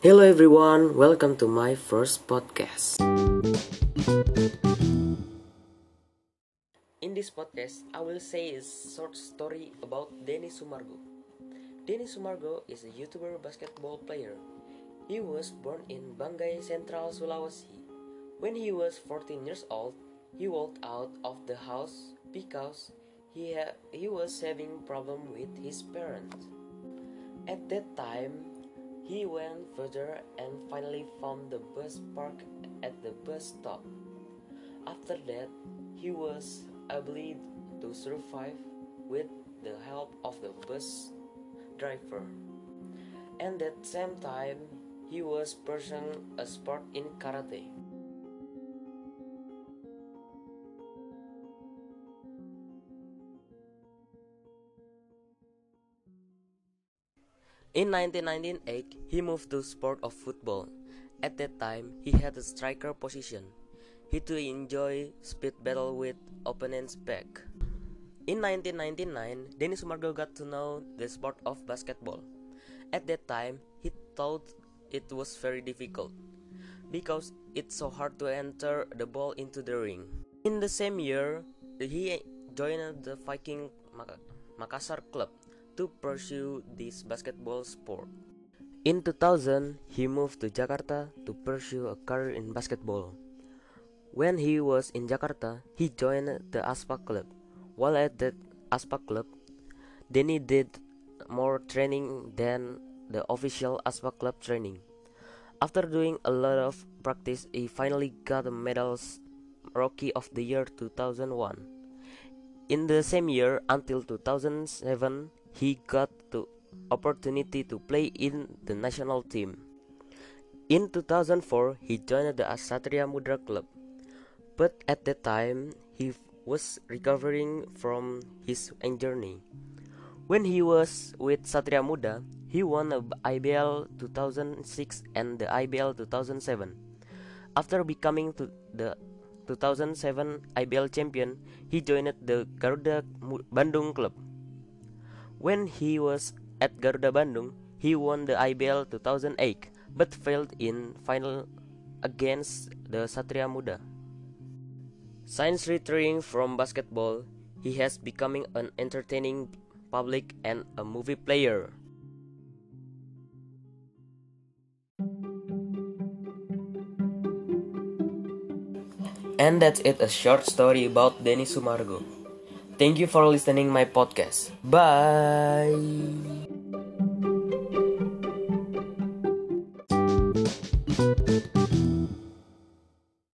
Hello everyone, welcome to my first podcast. In this podcast, I will say a short story about Denny Sumargo. Denny Sumargo is a YouTuber basketball player. He was born in Banggai, Central Sulawesi. When he was 14 years old, he walked out of the house because he, ha- he was having problem with his parents. At that time, he went further and finally found the bus park at the bus stop. After that, he was able to survive with the help of the bus driver. And at the same time, he was pursuing a sport in karate. In 1998, he moved to sport of football. At that time, he had a striker position. He too enjoyed speed battle with opponents back. In 1999, Denny Sumargo got to know the sport of basketball. At that time, he thought it was very difficult because it's so hard to enter the ball into the ring. In the same year, he joined the Viking Makassar club to pursue this basketball sport. In 2000, he moved to Jakarta to pursue a career in basketball. When he was in Jakarta, he joined the Aspac club. While at the Aspac club, Denny did more training than the official Aspac club training. After doing a lot of practice, he finally got the medals Rookie of the Year 2001. In the same year until 2007, he got the opportunity to play in the national team. In 2004, he joined the Satria Muda club, but at that time he was recovering from his injury. When he was with Satria Muda, he won the IBL 2006 and the IBL 2007. After becoming the 2007 IBL champion, he joined the Garuda Bandung club. When he was at Garuda Bandung, he won the IBL 2008 but failed in final against the Satria Muda. Since retiring from basketball, he has becoming an entertaining public and a movie player. And that's it a short story about Denny Sumargo. Thank you for listening my podcast. Bye.